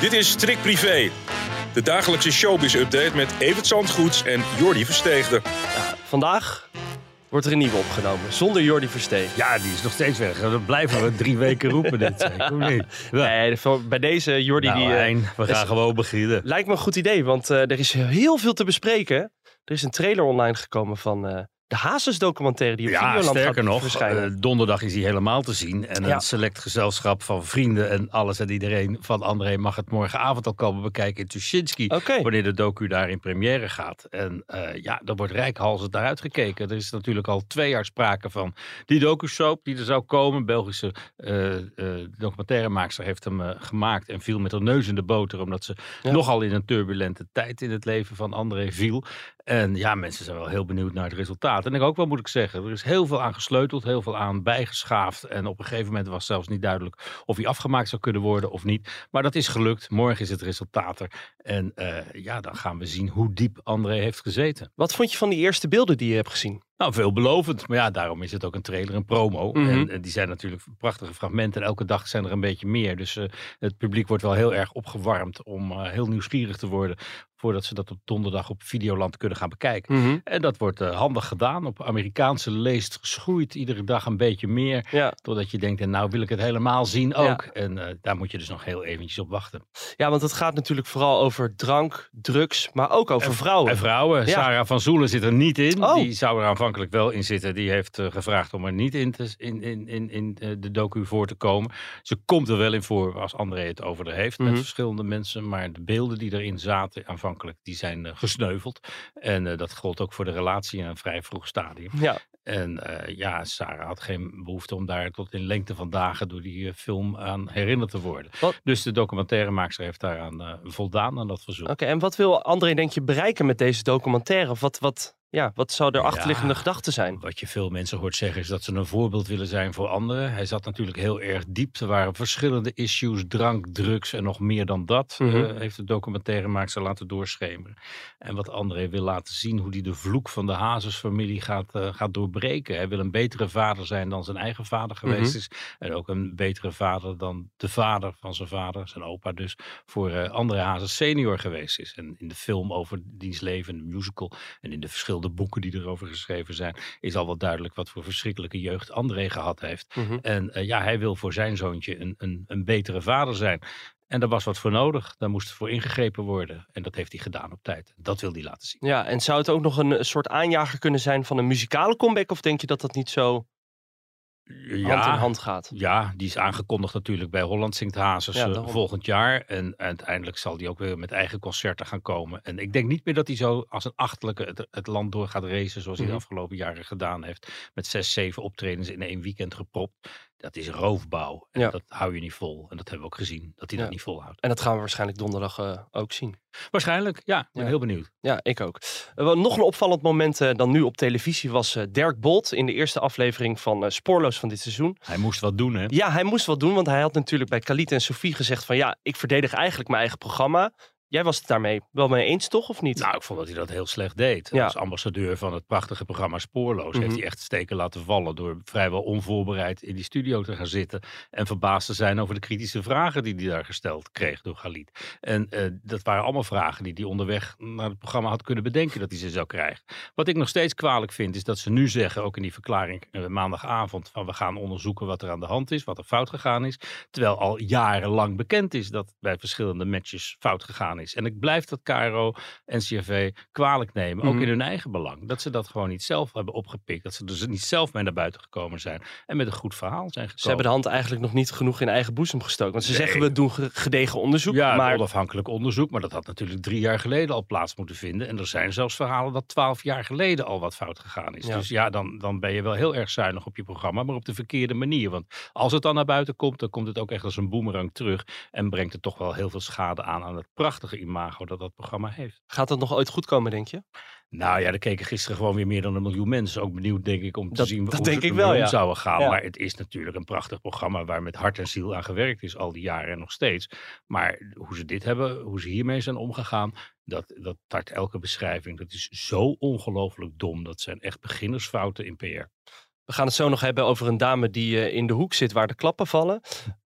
Dit is Trick Privé. De dagelijkse showbiz-update met Evert Zandgoeds en Jordi Versteegde. Vandaag wordt er een nieuwe opgenomen, zonder Jordi Versteeg. Ja, die is nog steeds weg. Dat blijven we drie weken roepen dit. niet? Ja. Nee, voor- bij deze Jordi Nou, die... eh, Hein, we gaan is- gewoon beginnen. Lijkt me een goed idee, want eh, er is heel veel te bespreken. Er is een trailer online gekomen van eh, de Hazes documentaire die op Ja, Videoland sterker gaat nog, verschijnen. eh, donderdag is hij helemaal te zien. En een select gezelschap van vrienden en alles en iedereen van André mag het morgenavond al komen bekijken in Tuschinski. Wanneer de docu daar in première gaat. En eh, ja, er wordt rijkhalsend naar uitgekeken. Er is natuurlijk al twee jaar sprake van die docu-soap die er zou komen. Een Belgische eh documentairemaakster heeft hem gemaakt en viel met haar neus in de boter. Omdat ze Ja. nogal in een turbulente tijd in het leven van André viel. En ja, mensen zijn wel heel benieuwd naar het resultaat. En ik ook wel moet ik zeggen, er is heel veel aan gesleuteld, heel veel aan bijgeschaafd. En op een gegeven moment was zelfs niet duidelijk of hij afgemaakt zou kunnen worden of niet. Maar dat is gelukt. Morgen is het resultaat er. En eh, ja, dan gaan we zien hoe diep André heeft gezeten. Wat vond je van die eerste beelden die je hebt gezien? Nou, veelbelovend. Maar ja, daarom is het ook een trailer, een promo. Mhm. En, en die zijn natuurlijk prachtige fragmenten. En elke dag zijn er een beetje meer. Dus eh, het publiek wordt wel heel erg opgewarmd om eh, heel nieuwsgierig te worden. Voordat ze dat op donderdag op Videoland kunnen gaan bekijken. En dat wordt eh, handig gedaan. Op Amerikaanse leest geschoeid. Iedere dag een beetje meer. Ja. Totdat je denkt, en nou wil ik het helemaal zien ook. Ja. En eh, daar moet je dus nog heel eventjes op wachten. ja, want het gaat natuurlijk vooral over drank, drugs, maar ook over En- vrouwen. En vrouwen, Ja. Sarah van Zoelen zit er niet in. Oh. Die zou er aanvankelijk wel in zitten. Die heeft eh, gevraagd om er niet in, te, in, in, in, in eh, de docu voor te komen. Ze komt er wel in voor als André het over heeft Mhm. met verschillende mensen. Maar de beelden die erin zaten aanvankelijk, die zijn eh, gesneuveld. En dat gold ook voor de relatie in een vrij vroeg stadium. Ja, En ja, Sarah had geen behoefte om daar tot in lengte van dagen door die film aan herinnerd te worden. Wat- Dus de documentairemaakster heeft daaraan voldaan aan dat verzoek. oké. En wat wil André denk je bereiken met deze documentaire? Of Wat, wat, ja, wat zou de achterliggende Ja. gedachte zijn? Wat je veel mensen hoort zeggen is dat ze een voorbeeld willen zijn voor anderen. Hij zat natuurlijk heel erg diep. Er waren verschillende issues, drank, drugs en nog meer dan dat. Mhm. eh, heeft de documentairemaakster laten doorschemeren. En wat André wil laten zien, hoe hij de vloek van de Hazes-familie gaat, eh, gaat doorbreken. Hij wil een betere vader zijn dan zijn eigen vader geweest Mhm. is. En ook een betere vader dan de vader van zijn vader, zijn opa dus, voor eh André Hazes senior geweest is. En in de film over diens leven, de musical en in de verschillende boeken die erover geschreven zijn, is al wel duidelijk wat voor verschrikkelijke jeugd André gehad heeft. Mhm. En eh, ja, hij wil voor zijn zoontje een, een, een betere vader zijn. En daar was wat voor nodig. Daar moest voor ingegrepen worden. En dat heeft hij gedaan op tijd. Dat wil hij laten zien. Ja, en zou het ook nog een eh, soort aanjager kunnen zijn van een muzikale comeback? Of denk je dat dat niet zo hand in hand gaat? Ja, die is aangekondigd natuurlijk bij Holland Zingt Hazes Ja, eh, volgend jaar. En uiteindelijk zal die ook weer met eigen concerten gaan komen. En ik denk niet meer dat hij zo als een achterlijke het, het land door gaat racen. Zoals hij Mhm. de afgelopen jaren gedaan heeft. Met zes, zeven optredens in één weekend gepropt. Dat is roofbouw. En Ja. dat hou je niet vol. En dat hebben we ook gezien. Dat hij Ja. dat niet volhoudt. En dat gaan we waarschijnlijk donderdag eh, ook zien. Waarschijnlijk, ja. Ik ben Ja. heel benieuwd. Ja, ik ook. Wel, nog een opvallend moment eh, dan nu op televisie was Dirk Bolt in de eerste aflevering van Spoorloos van dit seizoen. Hij moest wat doen, hè? Ja, hij moest wat doen, want hij had natuurlijk bij Khalid en Sophie gezegd van ja, ik verdedig eigenlijk mijn eigen programma. Jij was het daarmee wel mee eens, toch? Of niet? Nou, ik vond dat hij dat heel slecht deed. Ja. Als ambassadeur van het prachtige programma Spoorloos heeft Mhm. hij echt steken laten vallen door vrijwel onvoorbereid in die studio te gaan zitten en verbaasd te zijn over de kritische vragen die hij daar gesteld kreeg door Galit. En eh, dat waren allemaal vragen die hij onderweg naar het programma had kunnen bedenken dat hij ze zou krijgen. Wat ik nog steeds kwalijk vind is dat ze nu zeggen, ook in die verklaring eh, maandagavond, van we gaan onderzoeken wat er aan de hand is, wat er fout gegaan is. Terwijl al jarenlang bekend is dat bij verschillende matches fout gegaan is. En ik blijf dat KRO en CRV kwalijk nemen, ook Mhm. in hun eigen belang. Dat ze dat gewoon niet zelf hebben opgepikt. Dat ze dus niet zelf mee naar buiten gekomen zijn. En met een goed verhaal zijn gekomen. Ze hebben de hand eigenlijk nog niet genoeg in eigen boezem gestoken. Want ze Nee. zeggen we doen ge- gedegen onderzoek. Ja, maar onafhankelijk onderzoek. Maar dat had natuurlijk drie jaar geleden al plaats moeten vinden. En er zijn zelfs verhalen dat twaalf jaar geleden al wat fout gegaan is. Ja. Dus ja, dan, dan ben je wel heel erg zuinig op je programma. Maar op de verkeerde manier. Want als het dan naar buiten komt, dan komt het ook echt als een boemerang terug. En brengt het toch wel heel veel schade aan aan het prachtige imago dat dat programma heeft. gaat dat nog ooit goed komen, denk je? Nou ja, er keken gisteren gewoon weer meer dan een miljoen mensen. Ook benieuwd, denk ik, om te Dat- zien dat hoe denk ik wel, ja. zouden gaan. Ja. Maar het is natuurlijk een prachtig programma waar met hart en ziel aan gewerkt is al die jaren en nog steeds. Maar hoe ze dit hebben, hoe ze hiermee zijn omgegaan, dat, dat tart elke beschrijving. Dat is zo ongelooflijk dom. Dat zijn echt beginnersfouten in PR. We gaan het zo nog hebben over een dame die eh, in de hoek zit waar de klappen vallen.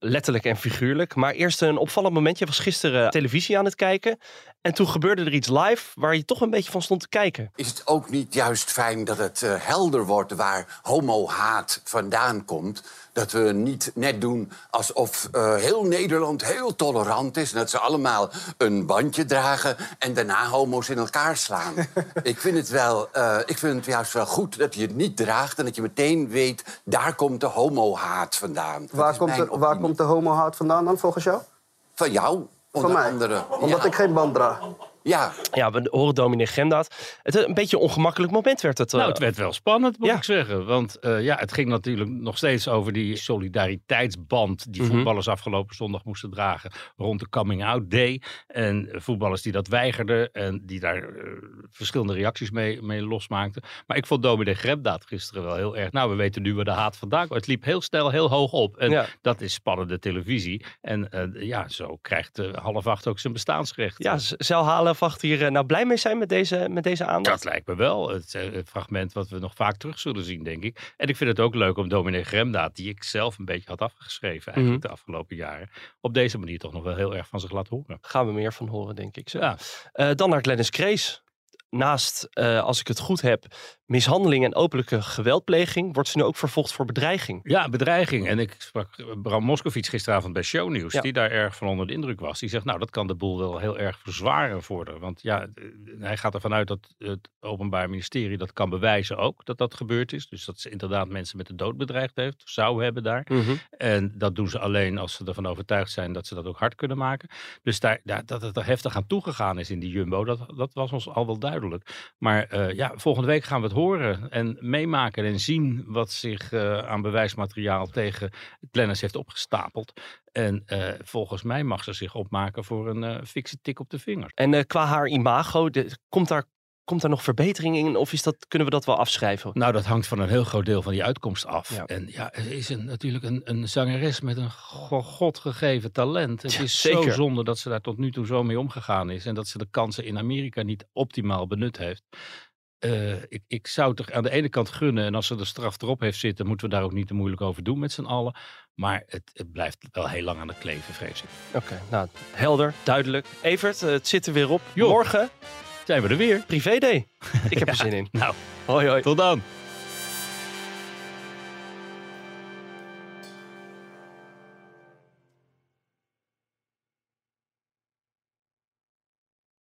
Letterlijk en figuurlijk. Maar eerst een opvallend moment. Je was gisteren televisie aan het kijken. En toen gebeurde er iets live waar je toch een beetje van stond te kijken. Is het ook niet juist fijn dat het eh, helder wordt waar homo-haat vandaan komt? Dat we niet net doen alsof eh, heel Nederland heel tolerant is... en dat ze allemaal een bandje dragen en daarna homo's in elkaar slaan. ik, vind het wel, eh, ik vind het juist wel goed dat je het niet draagt... en dat je meteen weet, daar komt de homo-haat vandaan. Waar komt, de, waar komt de homohaat vandaan dan, volgens jou? Van jou, Van mij? andere. Omdat ja. ik geen band draag. Ja, Ja, we horen dominee Gemdaad. Het een beetje een ongemakkelijk moment werd het. eh, Nou, het werd wel spannend, moet ja. ik zeggen. Want eh, ja, het ging natuurlijk nog steeds over die solidariteitsband die Mhm. voetballers afgelopen zondag moesten dragen rond de coming out day. En eh, voetballers die dat weigerden en die daar eh, verschillende reacties mee, mee losmaakten. Maar ik vond Dominic Grebdaad gisteren wel heel erg. Nou, we weten nu waar de haat vandaan komt. Het liep heel snel heel hoog op. En Ja. dat is spannende televisie. En eh, ja, zo krijgt eh, half acht ook zijn bestaansrecht. ja, z- zou Halenvacht hier eh, nou blij mee zijn met deze, met deze aandacht? Dat lijkt me wel. Het, eh, het fragment wat we nog vaak terug zullen zien, denk ik. En ik vind het ook leuk om dominee Gremdaad, die ik zelf een beetje had afgeschreven eigenlijk Mhm. de afgelopen jaren, op deze manier toch nog wel heel erg van zich laat horen. Gaan we meer van horen, denk ik. Zo. Ja, Eh, dan naar Glennis Krees. Naast, eh, als ik het goed heb, mishandeling en openlijke geweldpleging, wordt ze nu ook vervolgd voor bedreiging. ja bedreiging. En ik sprak Bram Moskowitz gisteravond bij Shownieuws, Ja. die daar erg van onder de indruk was. Die zegt, nou, dat kan de boel wel heel erg verzwaren voor haar. Want ja, eh, hij gaat ervan uit dat het Openbaar Ministerie dat kan bewijzen ook, dat dat gebeurd is. Dus dat ze inderdaad mensen met de dood bedreigd heeft, zou hebben daar. En dat doen ze alleen als ze ervan overtuigd zijn dat ze dat ook hard kunnen maken. Dus daar, daar, dat het er heftig aan toegegaan is in die Jumbo, dat, dat was ons al wel duidelijk. Maar eh, ja, volgende week gaan we het horen en meemaken en zien wat zich eh, aan bewijsmateriaal tegen Glennis heeft opgestapeld. En eh, volgens mij mag ze zich opmaken voor een fikse tik op de vinger. En qua haar imago, komt, daar, komt daar nog verbetering in? Of is dat, kunnen we dat wel afschrijven? Nou, dat hangt van een heel groot deel van die uitkomst af. Ja. En ja, het is een, natuurlijk een, een zangeres met een go- godgegeven talent. Het Ja, is zeker. zo zonde dat ze daar tot nu toe zo mee omgegaan is. En dat ze de kansen in Amerika niet optimaal benut heeft. Eh, ik, ik zou het er aan de ene kant gunnen. En als ze de straf erop heeft zitten, moeten we daar ook niet te moeilijk over doen met z'n allen. Maar het, het blijft wel heel lang aan de kleven, vrees ik. Oké, nou, helder, duidelijk. Evert, eh, het zit er weer op. Morgen, Zijn we er weer? privé day. Ik heb er zin in. Nou, Hoi, hoi. tot dan.